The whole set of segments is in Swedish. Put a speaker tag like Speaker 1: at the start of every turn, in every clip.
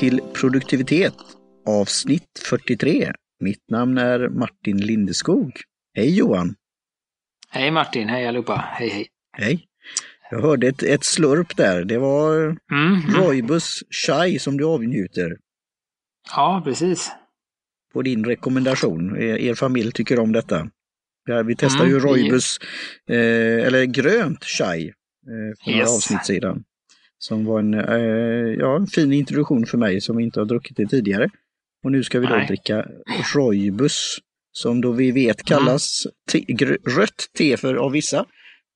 Speaker 1: till produktivitet avsnitt 43. Mitt namn är Martin Lindeskog. Hej Johan!
Speaker 2: Hej Martin, hej allihopa, hej hej!
Speaker 1: Hej! Jag hörde ett, ett slurp där. Det var
Speaker 2: Mm, mm.
Speaker 1: Roibus chai som du avnjuter
Speaker 2: Ja, precis.
Speaker 1: på din rekommendation. Er, er familj tycker om detta. Ja, vi testar
Speaker 2: Mm,
Speaker 1: ju Roibus, eh, eller grönt chai, eh, några
Speaker 2: Yes.
Speaker 1: avsnitt sedan. Som var en, eh, ja, en fin introduktion för mig som inte har druckit det tidigare. Och nu ska vi då
Speaker 2: Nej.
Speaker 1: dricka Roibus, som då vi vet kallas te, rött te för av vissa,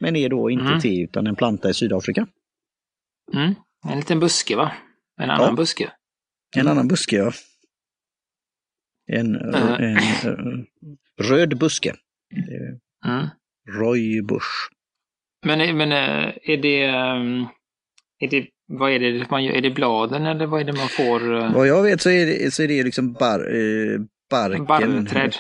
Speaker 1: men är då inte
Speaker 2: Mm.
Speaker 1: te utan en planta i Sydafrika.
Speaker 2: Mm. En liten buske va? En annan
Speaker 1: Ja.
Speaker 2: buske.
Speaker 1: En annan buske, ja. En,
Speaker 2: Eh.
Speaker 1: en, eh, röd buske.
Speaker 2: Mm.
Speaker 1: Roibus.
Speaker 2: Men, men eh, är det, ehm, är det, vad är det man gör? Är det bladen eller vad är det man får? eh,
Speaker 1: Vad jag vet så är det, så är det liksom bar, eh, barken.
Speaker 2: Barrträd.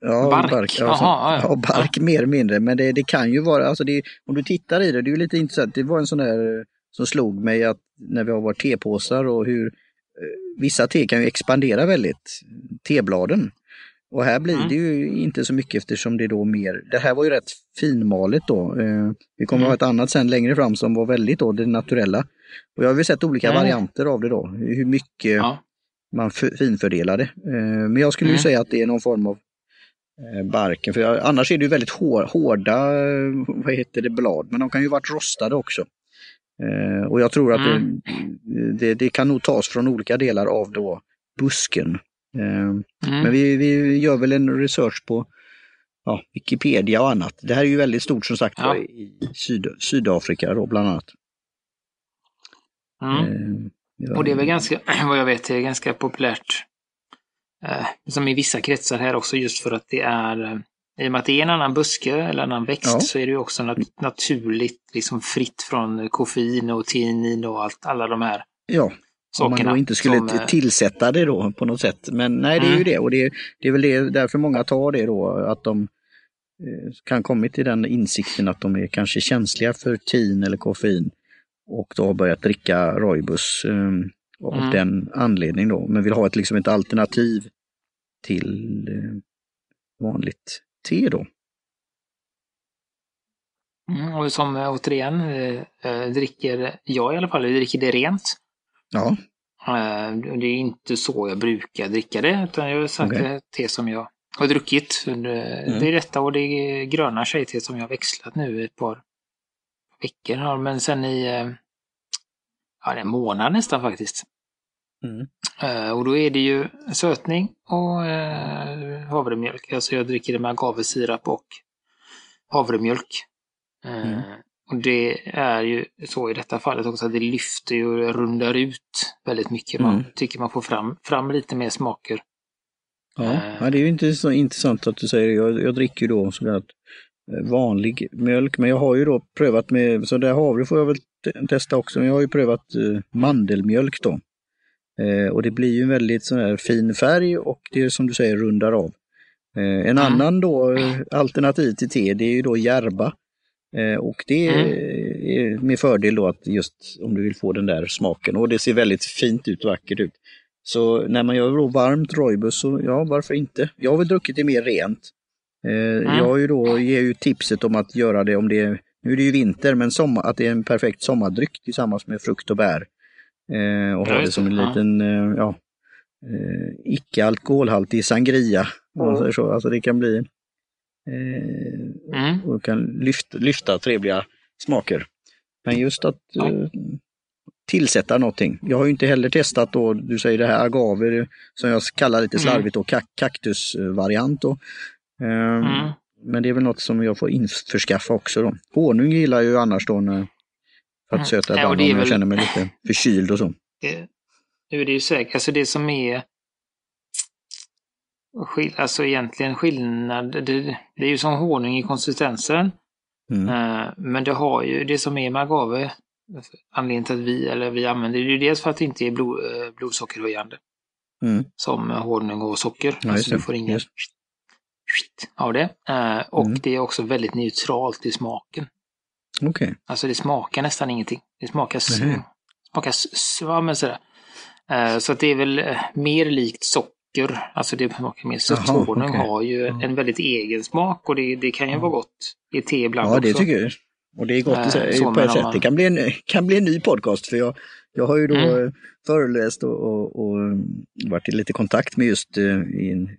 Speaker 1: Ja,
Speaker 2: Bark.
Speaker 1: bark. Ja,
Speaker 2: Jaha,
Speaker 1: så,
Speaker 2: ja, ja.
Speaker 1: bark mer eller mindre. Men det, det kan ju vara, alltså det, om du tittar i det, det är ju lite intressant. Det var en sån där eh, som slog mig att när vi har varit tepåsar och hur eh, vissa te kan ju expandera väldigt, tebladen. Och här blir
Speaker 2: Mm.
Speaker 1: det ju inte så mycket eftersom det är då mer, det här var ju rätt finmalet då. Eh, vi kommer
Speaker 2: Mm.
Speaker 1: ha ett annat sen längre fram som var väldigt då det naturella. Och jag har ju sett olika
Speaker 2: Mm.
Speaker 1: varianter av det då, hur mycket
Speaker 2: Ja.
Speaker 1: man f- finfördelar det. Eh, Men jag skulle ju
Speaker 2: Mm.
Speaker 1: säga att det är någon form av eh, barken, för jag, annars är det ju väldigt hår, hårda, eh, vad heter det, blad, men de kan ju varit rostade också. Eh, Och jag tror att
Speaker 2: Mm.
Speaker 1: det, det, det kan nog tas från olika delar av då busken. Eh,
Speaker 2: Mm.
Speaker 1: Men vi, vi gör väl en research på ja, Wikipedia och annat. Det här är ju väldigt stort som sagt
Speaker 2: Ja.
Speaker 1: i Syd, Sydafrika då bland annat.
Speaker 2: Mm.
Speaker 1: Eh, ja.
Speaker 2: Och det är väl ganska, vad jag vet, det är ganska populärt. Eh, som i vissa kretsar här också just för att det är, eh, i och med att det är en annan buske eller annan växt
Speaker 1: Ja.
Speaker 2: så är det ju också nat- naturligt liksom fritt från koffein och tinin och allt, alla de här
Speaker 1: Ja, Om man då inte skulle
Speaker 2: som, eh,
Speaker 1: tillsätta det då på något sätt. Men nej, det är ju
Speaker 2: Mm.
Speaker 1: det och det, det är väl det, därför många tar det då, att de eh, kan kommit till den insikten att de är kanske känsliga för tin eller koffein och då har börjat dricka Roibus eh, av
Speaker 2: Mm.
Speaker 1: den anledningen då, men vill ha ett, liksom ett alternativ till eh, vanligt te då.
Speaker 2: Mm, och som återigen eh, dricker, jag i alla fall, dricker det rent.
Speaker 1: Ja,
Speaker 2: Eh, Det är inte så jag brukar dricka det, utan jag har det te som jag har druckit. under-
Speaker 1: Mm.
Speaker 2: Det är detta och det är gröna tjejte som jag har växlat nu i ett par veckor. här, Men sen i eh, ja, en månad nästan faktiskt.
Speaker 1: Mm.
Speaker 2: Eh, Och då är det ju sötning och havremjölk. Alltså jag dricker det med agavesirap och havremjölk.
Speaker 1: Mm.
Speaker 2: Och det är ju så i detta fallet också att det lyfter ju och rundar ut väldigt mycket. Man
Speaker 1: Mm.
Speaker 2: tycker man får fram, fram lite mer smaker.
Speaker 1: Ja,
Speaker 2: Eh.
Speaker 1: ja det är ju inte så intressant att du säger det. Jag, jag dricker ju då sådär eh, vanlig mjölk, men jag har ju då prövat med, så där havre får jag väl te- testa också, men jag har ju prövat eh, mandelmjölk då. Eh, och det blir ju en väldigt sån här fin färg och det är som du säger rundar av. Eh, en
Speaker 2: Mm.
Speaker 1: annan då alternativ till te, det är ju då järba. Eh, och det
Speaker 2: Mm.
Speaker 1: är med fördel då att just om du vill få den där smaken och det ser väldigt fint ut och vackert ut. Så när man gör då varmt Roibus så ja, varför inte? Jag har väl druckit det mer rent. Eh, Jag har ju då, ger ju tipset om att göra det om det är, nu är det ju vinter, men sommar, att det är en perfekt sommardryck tillsammans med frukt och bär. Eh, och ha det som en liten, ja, icke alkoholhaltig sangria. Om man säger så. Alltså det kan bli,
Speaker 2: Mm.
Speaker 1: och kan lyfta, lyfta trevliga smaker. Men just att
Speaker 2: Ja.
Speaker 1: eh, tillsätta någonting. Jag har ju inte heller testat då, du säger det här agave som jag kallar lite
Speaker 2: Mm.
Speaker 1: slarvigt då, kak- kaktusvariant då. Ehm,
Speaker 2: Mm.
Speaker 1: Men det är väl något som jag får införskaffa också då. Honung gillar jag ju annars då när, för att
Speaker 2: Mm.
Speaker 1: söta
Speaker 2: Ja,
Speaker 1: ibland
Speaker 2: är
Speaker 1: om jag
Speaker 2: väl-
Speaker 1: känner mig lite förkyld och så.
Speaker 2: Det, nu är det ju säkert, alltså det som är skill, alltså egentligen skillnad, det, det är ju som honung i konsistensen.
Speaker 1: Mm.
Speaker 2: Eh, Men det har ju, det som är med agave, anledningen till att vi, eller vi använder det, är ju dels för att det inte är blod, eh, blodsockerhöjande.
Speaker 1: Mm.
Speaker 2: Som honung och socker.
Speaker 1: Ja,
Speaker 2: alltså du får ingen
Speaker 1: Just.
Speaker 2: av det. Eh, Och
Speaker 1: Mm.
Speaker 2: det är också väldigt neutralt i smaken.
Speaker 1: Okej.
Speaker 2: Alltså det smakar nästan ingenting. Det smakar, smakar s- s- ja, men sådär. Eh, så att det är väl mer likt socker. Alltså det smakar mer. Så
Speaker 1: Jaha,
Speaker 2: honung
Speaker 1: okej.
Speaker 2: har ju en väldigt egen smak och det, det kan ju vara gott i te ibland
Speaker 1: Ja, det
Speaker 2: också.
Speaker 1: tycker jag. Och det är gott sig-
Speaker 2: så
Speaker 1: på ett sätt.
Speaker 2: man.
Speaker 1: Det kan bli, en, kan bli en ny podcast för jag, jag har ju då
Speaker 2: Mm.
Speaker 1: eh, föreläst och, och, och mm, varit i lite kontakt med just eh, i en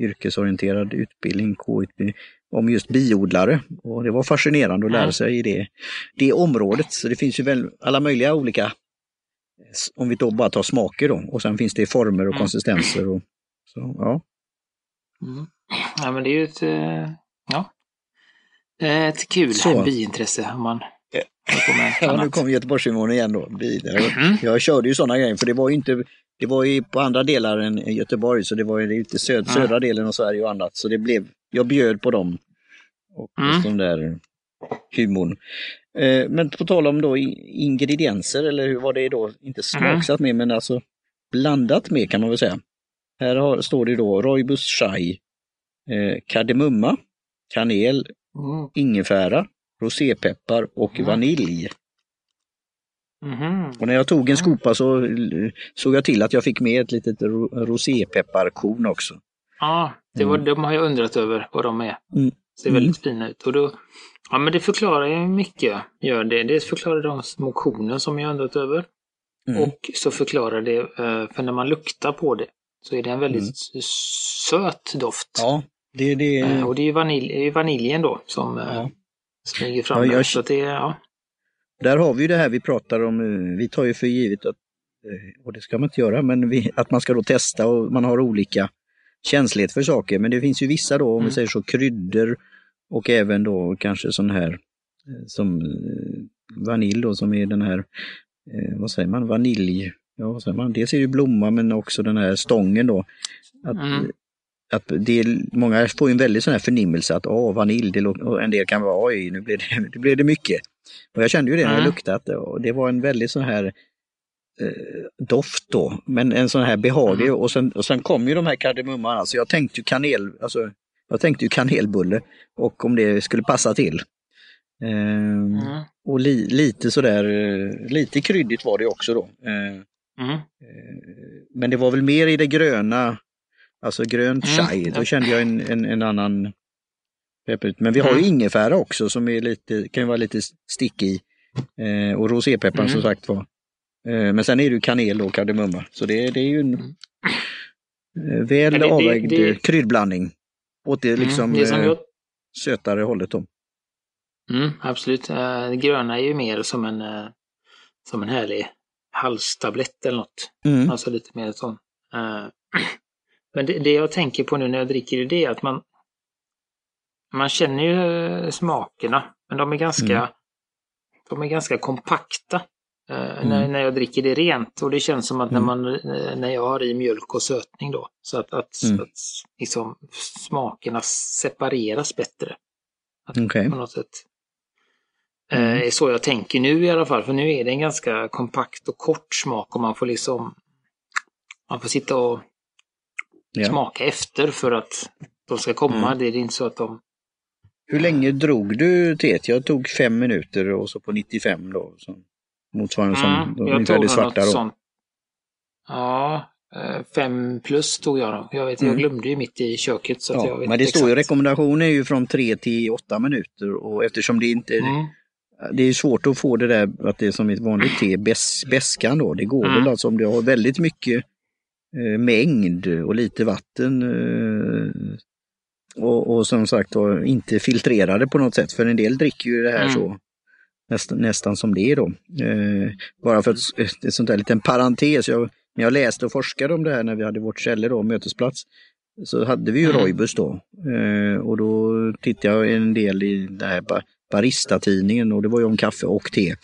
Speaker 1: yrkesorienterad utbildning, K-utbildning, om just biodlare. Och det var fascinerande att lära
Speaker 2: Mm.
Speaker 1: sig i det, det området. Så det finns ju väl alla möjliga olika, om vi då bara tar smaker då, och sen finns det former och
Speaker 2: Mm.
Speaker 1: konsistenser. Och, så, ja.
Speaker 2: Mm. Ja, men det är ju ett, eh, ja, ett kul
Speaker 1: Så.
Speaker 2: biintresse om man
Speaker 1: Ja. nu
Speaker 2: annat.
Speaker 1: kommer Göteborgsfilmen igen då.
Speaker 2: Mm.
Speaker 1: Jag körde ju sådana grejer för det var ju inte det var ju på andra delar än Göteborg så det var ju inte söd,
Speaker 2: Mm.
Speaker 1: södra delen av Sverige och annat. Så det blev, jag bjöd på dem. Och
Speaker 2: Mm.
Speaker 1: just den där humorn. Eh, men på tal om då ingredienser eller hur var det då, inte smaksatt med men alltså blandat med kan man väl säga. Här har, står det då Roibus chai, eh, kardemumma, kanel,
Speaker 2: Mm.
Speaker 1: ingefära, rosépeppar och
Speaker 2: Mm.
Speaker 1: vanilj.
Speaker 2: Mhm.
Speaker 1: Och när jag tog en skopa så såg jag till att jag fick med ett litet ro- rosépepparkorn också.
Speaker 2: Ja, det var,
Speaker 1: Mm.
Speaker 2: de har jag undrat över vad de är.
Speaker 1: Mm.
Speaker 2: Ser väldigt fina ut. Och då, ja, men det förklarar ju mycket. Gör det. Det förklarar de små kornen som jag undrat över.
Speaker 1: Mm.
Speaker 2: Och så förklarar det, eh, för när man luktar på det så är det en väldigt
Speaker 1: Mm.
Speaker 2: söt doft.
Speaker 1: Ja, det, det,
Speaker 2: Eh, Och det är ju vanilj, är vaniljen då som eh,
Speaker 1: ja.
Speaker 2: smyger fram
Speaker 1: Ja, jag-
Speaker 2: Så det, ja.
Speaker 1: Där har vi ju det här vi pratar om, eh, vi tar ju för givet att, och det ska man inte göra, men vi, att man ska då testa och man har olika känslighet för saker. Men det finns ju vissa då, om
Speaker 2: Mm.
Speaker 1: vi säger så, kryddor och även då kanske sån här som vanilj då som är den här, vad säger man, vanilj, ja säger man, dels är det ju blomma men också den här stången då. Att,
Speaker 2: Mm.
Speaker 1: att det är, många får ju en väldigt sån här förnimmelse att åh, vanilj, det, och en del kan vara oj, nu blev det, det, blev det mycket. Och jag kände ju det när jag
Speaker 2: Mm.
Speaker 1: luktade, att det, och det var en väldigt sån här eh, doft då, men en sån här behaglig
Speaker 2: Mm.
Speaker 1: och, sen, och sen kom ju de här kardemumman, alltså jag tänkte ju kanel, alltså jag tänkte ju kanelbulle och om det skulle passa till. Ehm,
Speaker 2: Mm.
Speaker 1: Och li, lite sådär, eh, lite kryddigt var det också då. Ehm,
Speaker 2: Mm.
Speaker 1: Eh, Men det var väl mer i det gröna, alltså grönt
Speaker 2: Mm,
Speaker 1: chai, då
Speaker 2: ja.
Speaker 1: kände jag en, en, en annan pepp ut. Men vi har ju
Speaker 2: Mm.
Speaker 1: ingefära också som är lite, kan vara lite stick i. Eh, och rosépepparn
Speaker 2: Mm.
Speaker 1: som sagt var. Eh, men sen är det ju kanel och kardemumma. Så det, det är ju en
Speaker 2: Mm.
Speaker 1: eh, väl
Speaker 2: det- det-
Speaker 1: avvägd
Speaker 2: det-
Speaker 1: eh, kryddblandning. Åt det liksom
Speaker 2: Mm, det
Speaker 1: sötare hållet då.
Speaker 2: mm, absolut. Det gröna är ju mer som en, som en härlig halstablett eller något.
Speaker 1: Mm.
Speaker 2: Alltså lite mer sån. Eh, Men det, det jag tänker på nu när jag dricker det är att man man känner ju eh, smakerna, men de är ganska
Speaker 1: Mm.
Speaker 2: de är ganska kompakta eh,
Speaker 1: Mm.
Speaker 2: när, när jag dricker det rent. Och det känns som att när,
Speaker 1: Mm.
Speaker 2: man, när jag har i mjölk och sötning då, så att, att,
Speaker 1: Mm.
Speaker 2: att liksom, smakerna separeras bättre
Speaker 1: Okej.
Speaker 2: på något sätt.
Speaker 1: Mm.
Speaker 2: Eh, är så jag tänker nu i alla fall, för nu är det en ganska kompakt och kort smak och man får liksom man får sitta och
Speaker 1: Ja.
Speaker 2: smaka efter för att de ska komma.
Speaker 1: Mm.
Speaker 2: Det är inte så att de...
Speaker 1: Hur länge drog du teet? Jag tog fem minuter och så på 95 då. Så motsvarande som
Speaker 2: Mm, jag
Speaker 1: ungefär
Speaker 2: tog
Speaker 1: svarta
Speaker 2: något
Speaker 1: då.
Speaker 2: sånt. Ja, eh, fem plus tog jag nog. Jag vet,
Speaker 1: Mm.
Speaker 2: jag glömde ju mitt i köket. Så att jag
Speaker 1: Ja,
Speaker 2: vet
Speaker 1: men det står ju rekommendationen är ju från 3 till 8 minuter och eftersom det inte
Speaker 2: Mm.
Speaker 1: Det är svårt att få det där att det är som ett vanligt te, bäs, bäskan då. Det går
Speaker 2: Mm.
Speaker 1: väl alltså om det har väldigt mycket eh, mängd och lite vatten eh, och, och som sagt då, inte filtrerade på något sätt. För en del dricker ju det här
Speaker 2: Mm.
Speaker 1: så nästan, nästan som det är då. Eh, bara för att ett, ett sånt där liten parentes. Jag, när jag läste och forskade om det här när vi hade vårt källe då, mötesplats, så hade vi ju
Speaker 2: Mm.
Speaker 1: Roibus då. Eh, och då tittade jag en del i den här Barista-tidningen och det var ju om kaffe och te.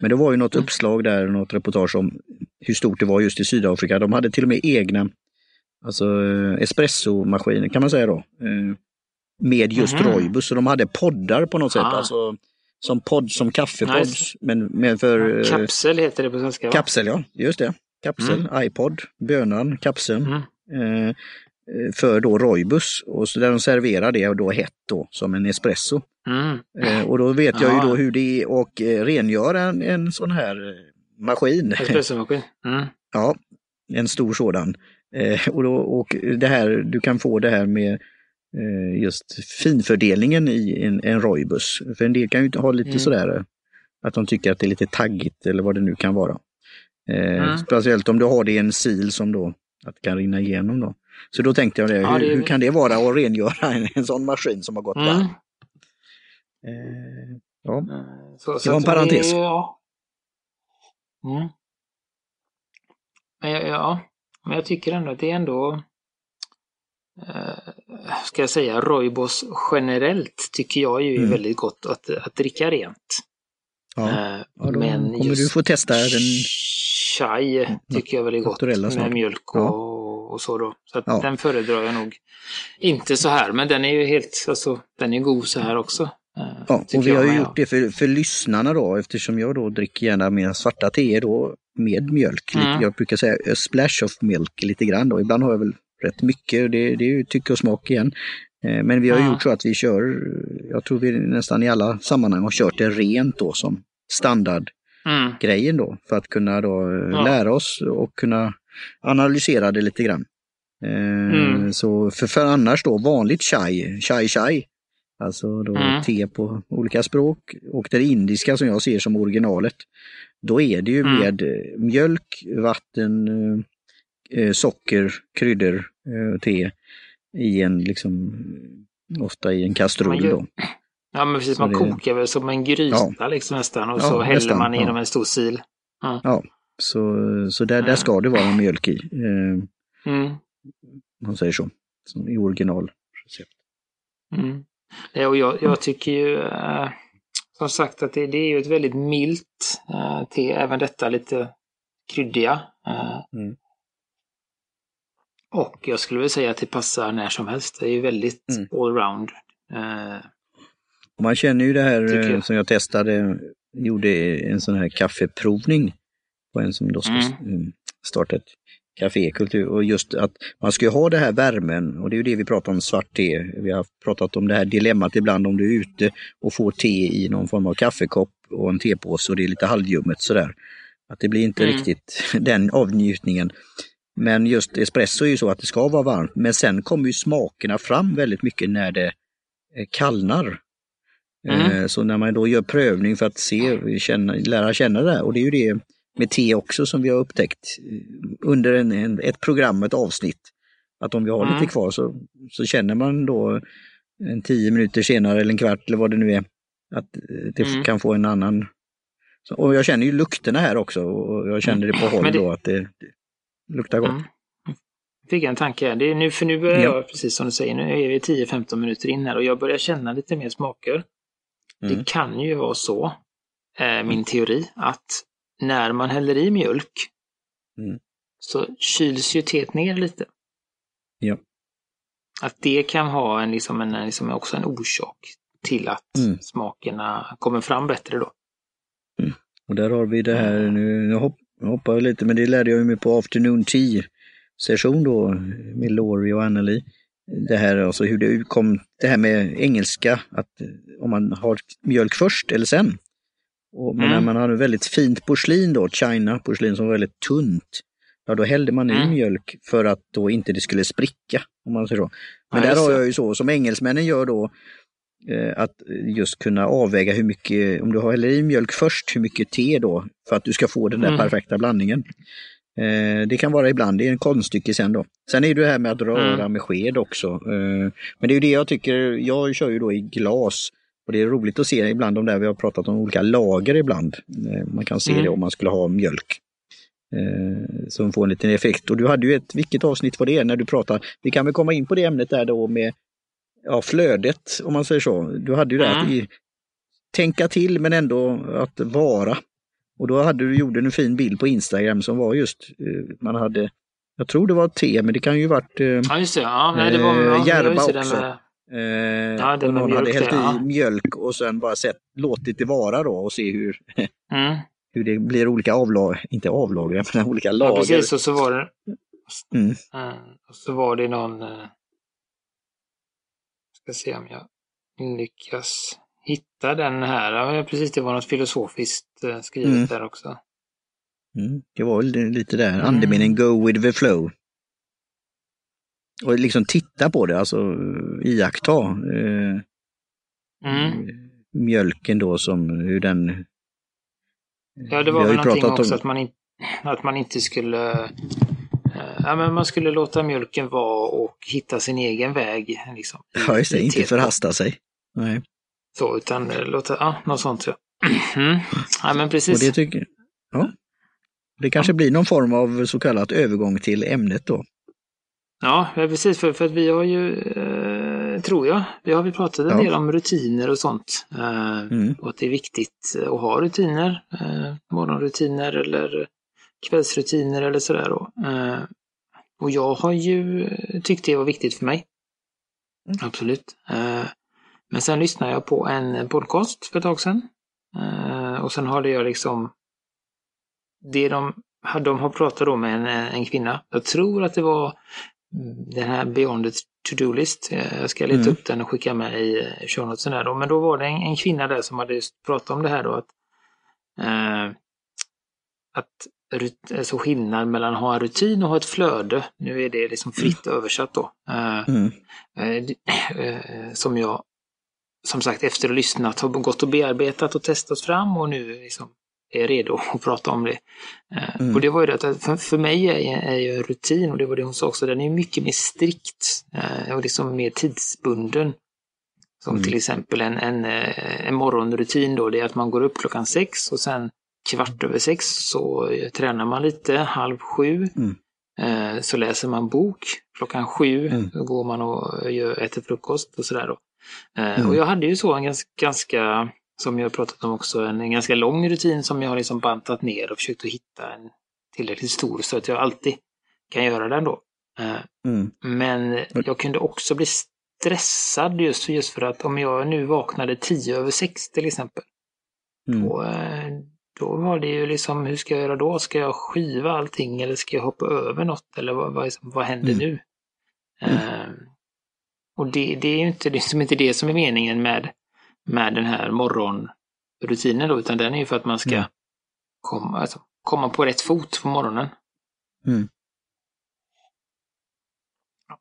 Speaker 1: Men det var ju något
Speaker 2: Mm.
Speaker 1: uppslag där, något reportage om hur stort det var just i Sydafrika. De hade till och med egna alltså, eh, espressomaskiner kan man säga då. Eh, med just
Speaker 2: Mhm.
Speaker 1: Roibus. Så de hade poddar på något sätt.
Speaker 2: Ah.
Speaker 1: Alltså, som podd, som kaffepodd.
Speaker 2: Nice.
Speaker 1: Men, men för eh,
Speaker 2: Kapsel heter det på svenska va?
Speaker 1: kapsel, ja. Just det. Kapsel, iPod, bönan, kapseln.
Speaker 2: Mm.
Speaker 1: Eh, för då Roibus. Och så där de serverar det då hett då, som en espresso.
Speaker 2: Mm.
Speaker 1: Eh, och då vet jag ju
Speaker 2: Ja.
Speaker 1: då hur det är att eh, rengöra en, en sån här eh, maskin.
Speaker 2: Espressomaskin. Mm.
Speaker 1: Ja, en stor sådan. Eh, och, då, och det här, du kan få det här med eh, just finfördelningen i en, en rojbus. För en del kan ju ha lite mm. sådär att de tycker att det är lite taggigt eller vad det nu kan vara. Eh, mm. Speciellt om du har det i en sil som då att kan rinna igenom. Då. Så då tänkte jag, det, ja, hur, det hur, kan det vara att rengöra en, en sån maskin som har gått mm. där? Eh, ja, eh, så, det var en parentes. Ja.
Speaker 2: Mm. Men jag, ja, men jag tycker ändå att det är ändå eh, ska jag säga, Roibos generellt tycker jag ju är mm. väldigt gott att, att dricka rent.
Speaker 1: Ja, eh, ja då men kommer du få testa den.
Speaker 2: Chai tycker jag väldigt gott med mjölk och, ja. Och så då. Så ja. den föredrar jag nog inte så här, men den är ju helt, alltså den är god så här också.
Speaker 1: Eh, ja, och vi har ju gjort det för, för lyssnarna då eftersom jag då dricker gärna mina svarta teer då med mjölk. Mm. Jag brukar säga a splash of milk lite grann då. Ibland har jag väl rätt mycket, det, det är ju tycke och smak igen. Eh, men vi har mm. gjort så att vi kör, jag tror vi nästan i alla sammanhang har kört det rent då som standardgrejen då för att kunna då eh, lära oss och kunna analysera det lite grann. Mm. Så för, för annars då vanligt chai, chai chai, Alltså då mm. te på olika språk. Och det indiska som jag ser som originalet, då är det ju mm. med eh, mjölk, vatten, eh, eh, socker, kryddor, eh, te i en liksom, ofta i en kastrull då.
Speaker 2: Ja men precis, så man det... kokar väl som en gryta ja. liksom nästan och ja, så häller nästan, man inom ja. en stor sil.
Speaker 1: Ja, ja så, så där, där ska det vara mjölk i. Eh, mm. Man säger så, som i original.
Speaker 2: Mm. Eh, och jag, jag tycker ju eh, som sagt att det, det, är ju ett väldigt milt eh, te, även detta lite kryddiga. Mm. Och jag skulle väl säga att det passar när som helst. Det är ju väldigt mm. allround.
Speaker 1: Man känner ju det här jag. som jag testade, gjorde en sån här kaffeprovning på en som då ska mm. starta ett kafékultur och just att man ska ju ha det här värmen och det är ju det vi pratar om svart te. Vi har pratat om det här dilemmat ibland om du är ute och får te i någon form av kaffekopp och en tepåse och det är lite halvljummet sådär. Att det blir inte mm. riktigt den avnjutningen. Men just espresso är ju så att det ska vara varmt, men sen kommer ju smakerna fram väldigt mycket när det eh, kallnar. Mm. Eh, så när man då gör prövning för att se, känna, lära känna det och det är ju det med te också som vi har upptäckt eh, under en, en, ett program, ett avsnitt. Att om vi har mm. lite kvar så, så känner man då en tio minuter senare eller en kvart eller vad det nu är, att eh, det mm. kan få en annan... Och jag känner ju lukterna här också och jag känner det på håll det... då att det, det luktar gott. Mm.
Speaker 2: Fick en tanke Det är nu, för nu börjar ja. jag, precis som du säger, nu är vi 10-15 minuter in här och jag börjar känna lite mer smaker. Mm. Det kan ju vara så, eh, min teori, att när man häller i mjölk mm. så kyls ju teet ner lite.
Speaker 1: Ja.
Speaker 2: Att det kan ha en, liksom en, liksom också en orsak till att mm. smakerna kommer fram bättre då.
Speaker 1: Mm. Och där har vi det här, nu jag hopp, jag hoppar lite, men det lärde jag mig på Afternoon Tea session då med Laurie och Anneli. Det här alltså hur det kom, det här med engelska, att om man har mjölk först eller sen. Och, men mm. när man hade väldigt fint porslin då, China porslin som var väldigt tunt, ja då hällde man i mm. mjölk för att då inte det skulle spricka. Om man säger så. Men ja, där har jag ju så, som engelsmännen gör då, eh, att just kunna avväga hur mycket, om du häller i mjölk först, hur mycket te då, för att du ska få den där mm. perfekta blandningen. Eh, det kan vara ibland, det är en konststycke sen då. Sen är det här med att röra mm. med sked också. Eh, men det är ju det jag tycker, jag kör ju då i glas och det är roligt att se ibland de där vi har pratat om olika lager ibland. Eh, man kan se mm. det om man skulle ha mjölk. Eh, som får en liten effekt. Och du hade ju ett, vilket avsnitt var det när du pratade? Vi kan väl komma in på det ämnet där då med ja, flödet om man säger så. Du hade ju det mm. att i, tänka till men ändå att vara. Och då hade du gjorde en fin bild på Instagram som var just, eh, man hade, jag tror det var te, men det kan ju varit eh,
Speaker 2: ja, just det. Ja, nej, det var, ja,
Speaker 1: järba också. Eh, ja, och någon hade hällt i ja. mjölk och sen bara sett, låtit det vara då och se hur, mm. hur det blir olika avlag, inte avlagringar, men olika lager. Ja,
Speaker 2: precis, och så var det, mm. uh, och så var det någon, uh, ska se om jag lyckas hitta den här, ja precis det var något filosofiskt uh, skrivet mm. där också.
Speaker 1: Mm, det var väl lite där, mm. andemeningen go with the flow. Och liksom titta på det, alltså iaktta eh, mm. mjölken då som hur den...
Speaker 2: Ja, det var väl någonting också om... att, man in, att man inte skulle... Eh, ja, men man skulle låta mjölken vara och hitta sin egen väg. Liksom,
Speaker 1: ja, just det, inte förhasta sig. Nej.
Speaker 2: Så, utan eh, låta, ja, något sånt ja. Mm. Ja, men precis.
Speaker 1: Och det tycker, ja. Det kanske blir någon form av så kallat övergång till ämnet då.
Speaker 2: Ja, precis. För, för att vi har ju, eh, tror jag, vi har väl pratat en ja. del om rutiner och sånt. Eh, mm. Och att det är viktigt att ha rutiner. Eh, morgonrutiner eller kvällsrutiner eller sådär. Eh, och jag har ju tyckt det var viktigt för mig. Mm. Absolut. Eh, men sen lyssnade jag på en podcast för ett tag sedan. Eh, och sen hade jag liksom det de, de har pratat då med en, en kvinna. Jag tror att det var den här Beyond the to-do-list. Jag ska leta mm. upp den och skicka med i show notesen där då. Men då var det en, en, kvinna där som hade pratat om det här då att eh, att alltså skillnad mellan att ha en rutin och ha ett flöde. Nu är det liksom fritt mm. översatt då. Eh, mm. Eh, eh, som jag som sagt efter att ha lyssnat har gått och bearbetat och testat fram och nu liksom är redo att prata om det. Eh, mm. Och det var ju det att för, för mig är, är ju en rutin, och det var det hon sa också, den är mycket mer strikt eh, och liksom mer tidsbunden. Som mm. till exempel en, en, eh, en morgonrutin då, det är att man går upp klockan sex och sen kvart över sex så tränar man lite, halv sju. Mm. Så läser man bok. Klockan sju mm. går man och gör, äter frukost och sådär då. Mm. Och jag hade ju så en ganska, ganska som jag pratat om också, en, en ganska lång rutin som jag har liksom bantat ner och försökt att hitta en tillräckligt stor så att jag alltid kan göra den då. Eh, mm. Men jag kunde också bli stressad just för, just för att om jag nu vaknade tio över sex till exempel. Mm. Då, eh, då var det ju liksom, hur ska jag göra då? Ska jag skiva allting eller ska jag hoppa över något? Eller vad, vad, vad händer mm. nu? Mm. Uh, och det, det, är ju inte, det är inte det som är meningen med med den här morgonrutinen då, utan den är ju för att man ska mm. komma, alltså, komma på rätt fot på morgonen. Mm.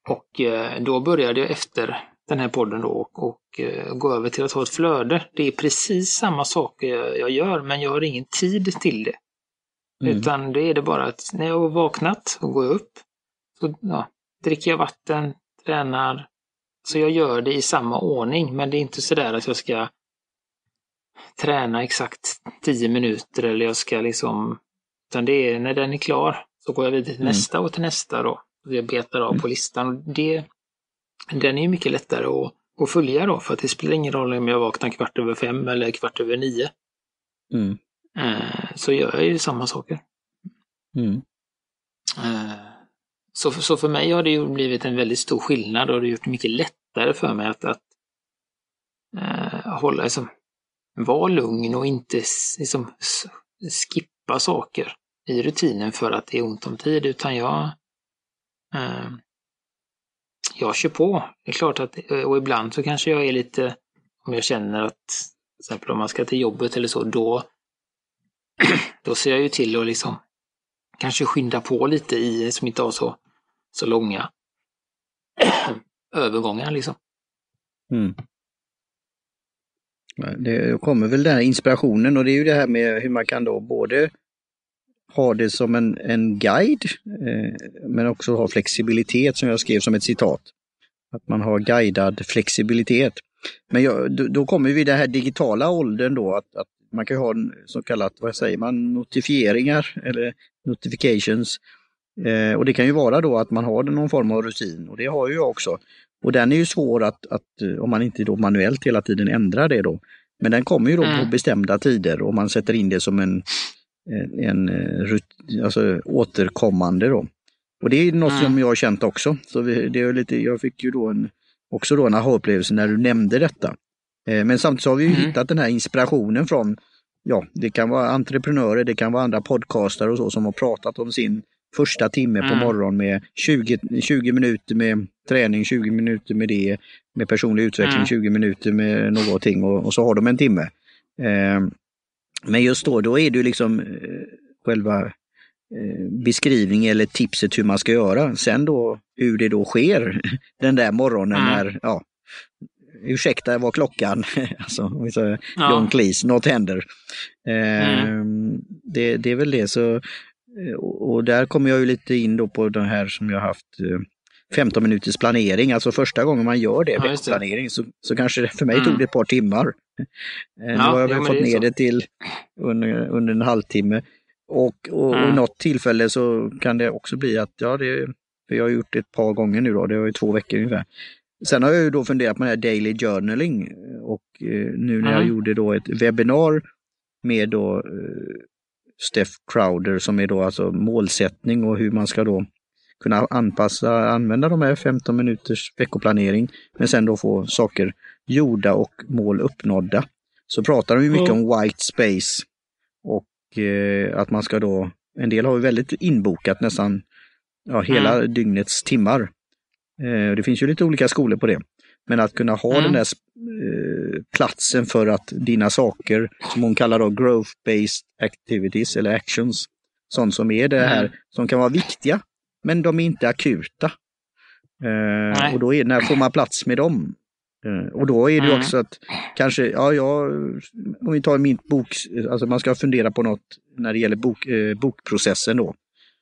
Speaker 2: Och eh, då började jag efter den här podden då och, och eh, gå över till att ha ett flöde. Det är precis samma saker jag, jag gör, men jag har ingen tid till det. Mm. Utan det är det bara att när jag har vaknat och går upp, så ja, dricker jag vatten, tränar, så jag gör det i samma ordning, men det är inte sådär att jag ska träna exakt 10 minuter eller jag ska liksom... Utan det är när den är klar så går jag vidare till mm. nästa och till nästa då. Jag betar av mm. på listan. Det, den är mycket lättare att, att följa då, för att det spelar ingen roll om jag vaknar kvart över fem eller kvart över nio. Mm. Eh, så gör jag ju samma saker. Mm. Så så, så för mig har det ju blivit en väldigt stor skillnad och det har gjort det mycket lättare för mig att, att eh, hålla, liksom, vara lugn och inte liksom, skippa saker i rutinen för att det är ont om tid, utan jag eh, jag kör på. Det är klart att, eh, och ibland så kanske jag är lite, om jag känner att, till exempel om man ska till jobbet eller så, då, då ser jag ju till att liksom kanske skynda på lite i, som inte har så, så långa övergångar liksom. Mm.
Speaker 1: Det kommer väl den här inspirationen och det är ju det här med hur man kan då både ha det som en, en guide eh, men också ha flexibilitet som jag skrev som ett citat. Att man har guidad flexibilitet. Men jag, då, då, kommer vi i den här digitala åldern då att, att man kan ha så kallat, vad säger man, notifieringar eller notifications. Eh, och det kan ju vara då att man har någon form av rutin och det har ju jag också. Och den är ju svår att, att om man inte då manuellt hela tiden ändrar det då. Men den kommer ju då mm. på bestämda tider och man sätter in det som en, en, en eh, alltså, återkommande då. Och det är något mm. som jag har känt också. Så det är lite, jag fick ju då en, också då en aha-upplevelse när du nämnde detta. Eh, men samtidigt så har vi mm. hittat den här inspirationen från, ja, det kan vara entreprenörer, det kan vara andra podcastare och så som har pratat om sin första timme mm. på morgonen med 20, 20 minuter med träning, 20 minuter med det, med personlig utveckling, mm. 20 minuter med någonting och, och, så har de en timme. Eh, men just då, då är det liksom eh, själva eh, beskrivning eller tipset hur man ska göra. Sen då hur det då sker den där morgonen mm. när, ja, ursäkta vad klockan, alltså om vi säger ja. John Cleese, något händer. Eh, mm. det, det är väl det så, eh, och där kommer jag ju lite in då på den här som jag haft 15 minuters planering, alltså första gången man gör det, ja, planering, så, så kanske för mig mm. tog det ett par timmar. Ja, nu har jag väl fått ner det till under, under en halvtimme. Och, och, mm. och något tillfälle så kan det också bli att, ja, det, för jag har gjort det ett par gånger nu då, det var ju två veckor ungefär. Sen har jag ju då funderat på det här daily journaling och eh, nu när mm. jag gjorde då ett webbinar med då eh, Steph Crowder som är då alltså målsättning och hur man ska då kunna anpassa, använda de här 15 minuters veckoplanering, men sen då få saker gjorda och mål uppnådda. Så pratar de ju mycket mm. om white space och eh, att man ska då, en del har ju väldigt inbokat nästan ja, hela mm. dygnets timmar. Eh, det finns ju lite olika skolor på det. Men att kunna ha mm. den där eh, platsen för att dina saker, som hon kallar då growth-based activities eller actions, sånt som är det här mm. som kan vara viktiga men de är inte akuta. Eh, och då är, när får man plats med dem? Och då är det mm. också att kanske, ja, ja, om vi tar min bok, alltså man ska fundera på något när det gäller bok, bokprocessen då.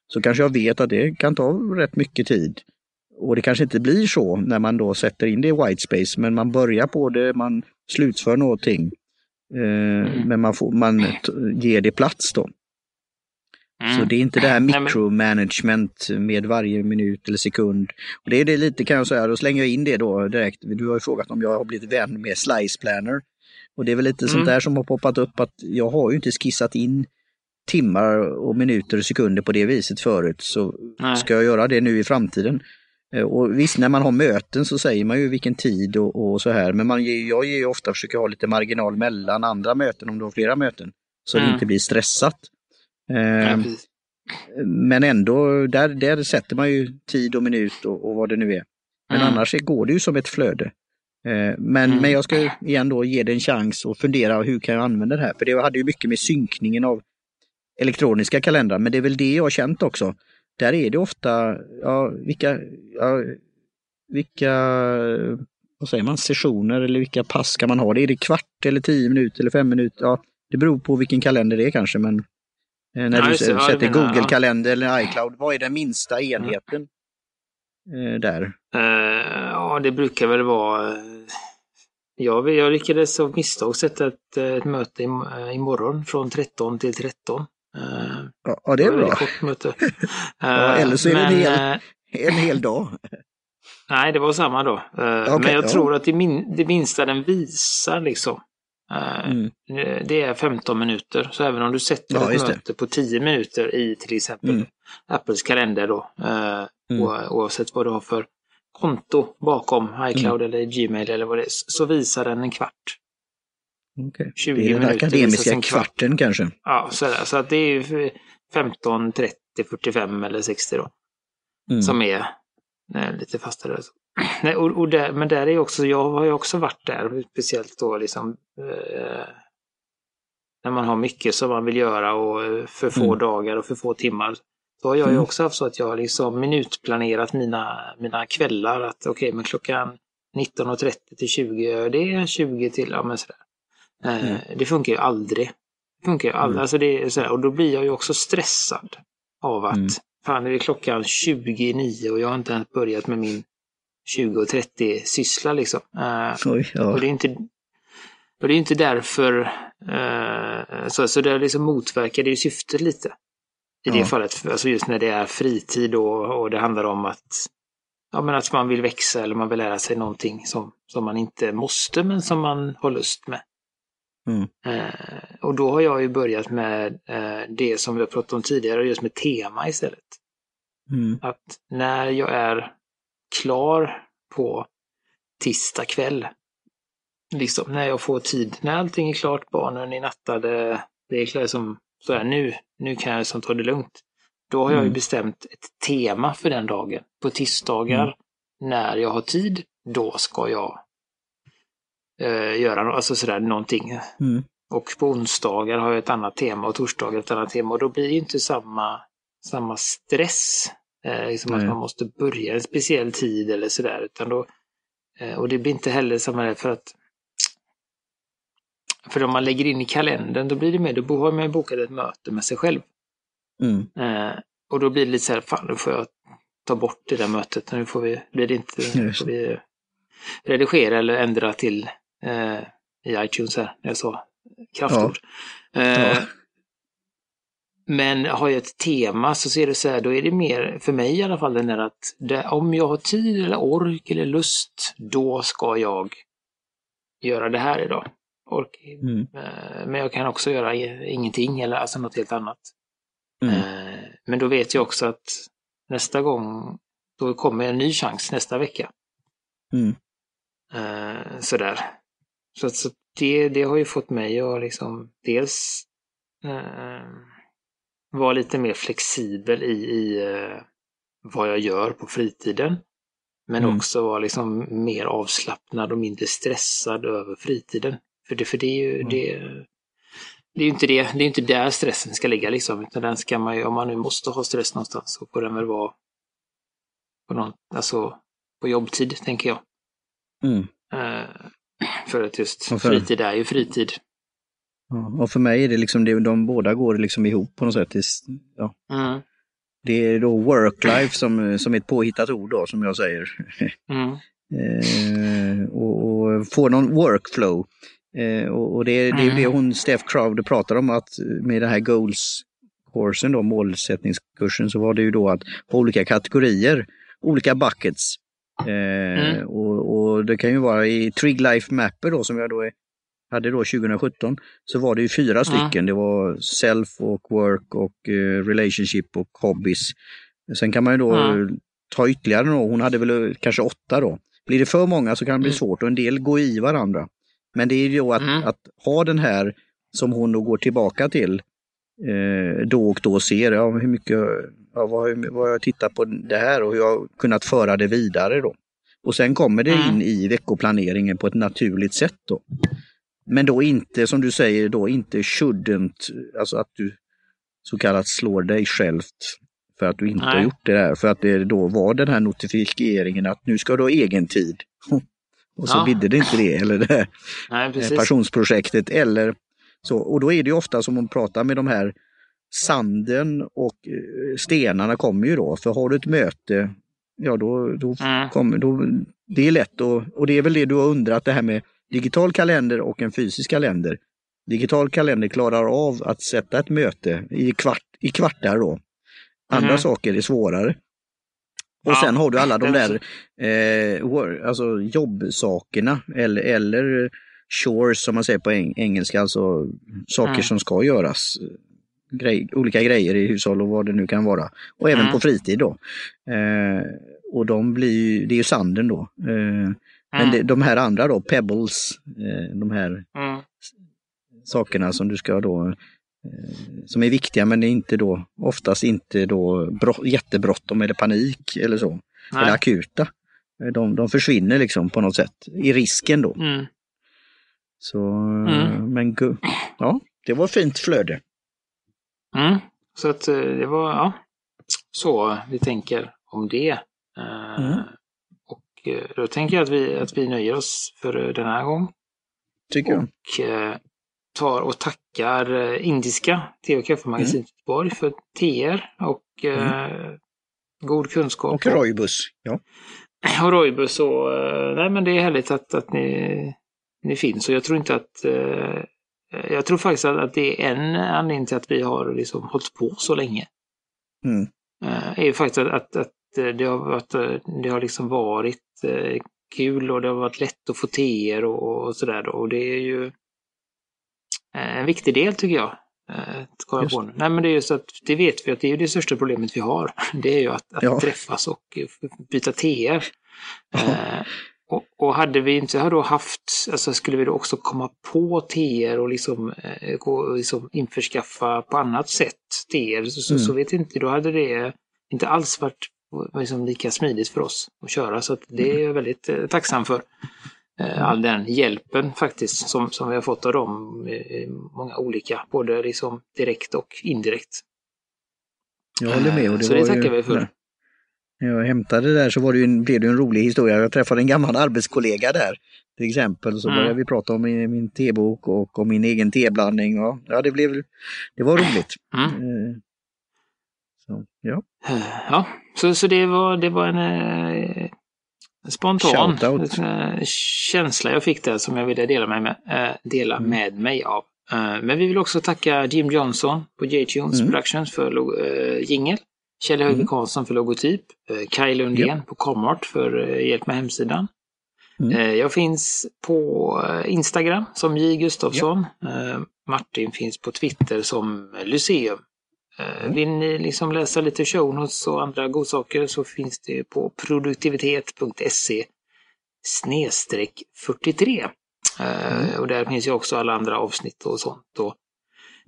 Speaker 1: Så kanske jag vet att det kan ta rätt mycket tid. Och det kanske inte blir så när man då sätter in det i white space, men man börjar på det, man slutför någonting. Eh, mm. Men man, får, man ger det plats då. Mm. Så det är inte det här micromanagement med varje minut eller sekund. Och det är det lite kan jag säga, då slänger jag in det då direkt. Du har ju frågat om jag har blivit vän med Slice Planner. Och det är väl lite mm. sånt där som har poppat upp att jag har ju inte skissat in timmar och minuter och sekunder på det viset förut. Så Nej. ska jag göra det nu i framtiden. Eh, och visst, när man har möten så säger man ju vilken tid och, och så här, men man, jag ger ju ofta försöker ha lite marginal mellan andra möten om du har flera möten. Så mm. det inte blir stressat. Eh, men ändå, där, där sätter man ju tid och minut och, och vad det nu är. Men mm. annars går det ju som ett flöde. Eh, men, mm. men jag ska igen då ge det en chans och fundera hur kan jag använda det här? För det hade ju mycket med synkningen av elektroniska kalendrar, men det är väl det jag har känt också. Där är det ofta, ja, vilka, ja, vilka vad säger man, sessioner eller vilka pass ska man ha? Det är det kvart eller tio minuter eller fem minuter? Ja, det beror på vilken kalender det är kanske, men Eh, när ja, du sätter Google-kalender eller iCloud, vad är den minsta enheten mm. där?
Speaker 2: Uh, ja, det brukar väl vara... Jag, jag lyckades av misstag sätta ett, ett möte imorgon från 13 till 13.
Speaker 1: Uh, ja, det är bra. Kort möte. Uh, ja, eller så är det en, hel, en hel dag.
Speaker 2: Nej, det var samma dag. Okay, men jag tror att det, min, det minsta den visar liksom Eh, mm. Det är 15 minuter, så även om du sätter ja, ett möte på 10 minuter i till exempel mm. Apples kalender då, eh, mm. oavsett vad du har för konto bakom iCloud mm. eller Gmail eller vad det är, så visar den en kvart.
Speaker 1: Okay. 20 det är den minuter akademiska kvart. kvarten kanske?
Speaker 2: Ja, så, där, så att det är 15, 30, 45 eller 60 då. Mm. Som är eh, lite fastare. Nej, och, och där, men där är också, jag har ju också varit där, speciellt då liksom eh, när man har mycket som man vill göra och eh, för få mm. dagar och för få timmar. Då har jag ju mm. också haft så att jag har liksom minutplanerat mina, mina kvällar. Att okej, okay, men klockan 19.30 till 20, det är 20 till, ja men sådär. Eh, mm. Det funkar ju aldrig. Det funkar ju aldrig. Mm. Alltså det är sådär, och då blir jag ju också stressad av att mm. fan, är det klockan 29 och jag har inte ens börjat med min 20 och 30 syssla liksom. Uh, Oj, ja. Och det är inte, och det är inte därför, uh, så, så det liksom motverkar det ju syftet lite. I ja. det fallet, alltså just när det är fritid och, och det handlar om att, ja, men att man vill växa eller man vill lära sig någonting som, som man inte måste men som man har lust med. Mm. Uh, och då har jag ju börjat med det som vi har pratat om tidigare, just med tema istället. Mm. Att när jag är klar på tisdag kväll. Liksom när jag får tid, när allting är klart, barnen är nattade, det är liksom sådär nu, nu kan jag liksom ta det lugnt. Då har jag ju mm. bestämt ett tema för den dagen. På tisdagar, mm. när jag har tid, då ska jag eh, göra alltså sådär någonting. Mm. Och på onsdagar har jag ett annat tema och torsdagar ett annat tema och då blir det inte samma samma stress. Eh, liksom att man måste börja en speciell tid eller sådär. Utan då, eh, och det blir inte heller samma för att för om man lägger in i kalendern då blir det mer, då har man bokat ett möte med sig själv.
Speaker 1: Mm.
Speaker 2: Eh, och då blir det lite så här, fan nu får jag ta bort det där mötet. Nu får vi, blir det inte, får vi redigera eller ändra till eh, i iTunes här, när jag sa kraftord. Ja. Eh, ja. Men har jag ett tema så ser det så här, då är det mer, för mig i alla fall, den där att det, om jag har tid eller ork eller lust, då ska jag göra det här idag. Ork. Mm. Eh, men jag kan också göra ingenting eller alltså något helt annat. Mm. Eh, men då vet jag också att nästa gång, då kommer en ny chans nästa vecka.
Speaker 1: Mm.
Speaker 2: Eh, sådär. Så, så det, det har ju fått mig att liksom dels vara lite mer flexibel i, i vad jag gör på fritiden. Men mm. också vara liksom mer avslappnad och mindre stressad över fritiden. För det, för det är ju mm. det, det är inte det, det är inte där stressen ska ligga liksom, utan den ska man ju, om man nu måste ha stress någonstans, så får den väl vara på, någon, alltså, på jobbtid, tänker jag.
Speaker 1: Mm.
Speaker 2: Uh, för att just för... fritid är ju fritid.
Speaker 1: Ja, och för mig är det liksom, det, de båda går liksom ihop på något sätt. Ja.
Speaker 2: Mm.
Speaker 1: Det är då work-life som, som är ett påhittat ord då, som jag säger.
Speaker 2: Mm.
Speaker 1: eh, och, och få någon workflow. Eh, och, och det, det, är det mm. hon, Steph Crowder pratar om att med den här goals-kursen då, målsättningskursen, så var det ju då att olika kategorier, olika buckets. Eh, mm. och, och, det kan ju vara i Trig Life Mapper då som jag då är, hade då 2017, så var det ju fyra stycken. Det var self och work och uh, relationship och hobbies. Sen kan man ju då ta ytterligare då, hon hade väl kanske åtta då. Blir det för många så kan det bli mm. svårt och en del går i varandra. Men det är ju då att, mm. att ha den här som hon då går tillbaka till eh, då och då ser, ja, hur mycket, ja, vad, vad jag tittat på det här och hur jag kunnat föra det vidare då. Och sen kommer det mm. in i veckoplaneringen på ett naturligt sätt då. Men då inte, som du säger, då inte shouldn't, alltså att du så kallat slår dig självt för att du inte Nej. har gjort det där. För att det då var den här notifieringen att nu ska du ha egen tid. Och så ja. bidde det inte det, eller det här Nej, passionsprojektet. Eller så. Och då är det ju ofta som man pratar med de här sanden och eh, stenarna kommer ju då. För har du ett möte, ja då, då mm. kommer, då, det är lätt och, och det är väl det du har undrat det här med digital kalender och en fysisk kalender. Digital kalender klarar av att sätta ett möte i, kvart, i kvartar då. Andra mm. saker är svårare. Och ja, sen har du alla de där eh, alltså jobbsakerna eller, eller chores som man säger på eng engelska, alltså saker mm. som ska göras. Grej, olika grejer i hushåll och vad det nu kan vara. Och även mm. på fritid då. Eh, och de blir det är ju sanden då. Eh, men det, de här andra då, pebbles, eh, de här
Speaker 2: mm.
Speaker 1: sakerna som du ska då Eh, som är viktiga men är inte då, oftast inte då jättebråttom eller panik eller så. Nej. Eller akuta. Eh, de, de försvinner liksom på något sätt i risken då.
Speaker 2: Mm.
Speaker 1: Så, mm. men ja, det var fint flöde.
Speaker 2: Mm. Så att eh, det var, ja, så vi tänker om det.
Speaker 1: Mm.
Speaker 2: Och då tänker jag att vi, att vi nöjer oss för den här gången.
Speaker 1: Tycker jag.
Speaker 2: Och tar och tackar eh, indiska te och kaffemagasinet mm. Göteborg för teer och eh, mm. god kunskap.
Speaker 1: Och Roibus. Ja.
Speaker 2: Och Roibus och eh, nej men det är härligt att, att ni, ni finns och jag tror inte att eh, jag tror faktiskt att, det är en anledning till att vi har liksom hållit på så länge.
Speaker 1: Mm.
Speaker 2: är ju faktiskt att, att, att det har, varit, det har liksom varit kul och det har varit lätt att få teer och, och sådär. Och det är ju Eh, en viktig del tycker jag. Eh, att på Nej men det är just att det vet vi att det är det största problemet vi har. Det är ju att, att ja. träffas och eh, byta teer. Eh, och, och, hade vi inte då haft, alltså skulle vi då också komma på teer och liksom, eh, och liksom införskaffa på annat sätt teer så, mm. så vet inte, då hade det inte alls varit liksom lika smidigt för oss att köra. Så att det är jag väldigt eh, tacksam för. Eh, all den hjälpen faktiskt som, som vi har fått av dem. Många olika, både liksom direkt och indirekt.
Speaker 1: Jag håller med. Och
Speaker 2: det så det tackar ju, vi för.
Speaker 1: När jag hämtade där så var det en, blev det en rolig historia. Jag träffade en gammal arbetskollega där. Till exempel så mm. började vi prata om min, min tebok och om min egen teblandning. Och, ja, det, blev, det var roligt. Mm. Eh,
Speaker 2: så, ja. ja, så, så det var, det var en eh, spontan eh, känsla jag fick där som jag ville dela med, äh, dela mm. med mig av. Uh, men vi vill också tacka Jim Johnson på J-Tunes mm. Productions för uh, jingel. Kjell Högberg mm. Karlsson för logotyp. Uh, Kaj Lundén yep. på Comart för uh, hjälp med hemsidan. Mm. Jag finns på Instagram som J Gustafsson. Yep. Martin finns på Twitter som Lyceum. Mm. Vill ni liksom läsa lite show notes och andra godsaker så finns det på produktivitet.se snedstreck 43. Mm. Och där finns ju också alla andra avsnitt och sånt. Och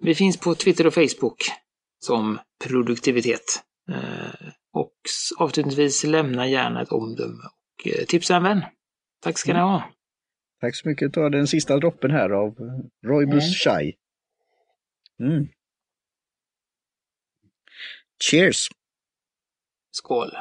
Speaker 2: vi finns på Twitter och Facebook som produktivitet. Eh, och avslutningsvis lämna gärna ett omdöme och eh, tipsa en vän. Tack ska mm. ni ha.
Speaker 1: Tack så mycket. Ta den sista droppen här av Roybus mm. Chai. Mm. Cheers!
Speaker 2: Skål!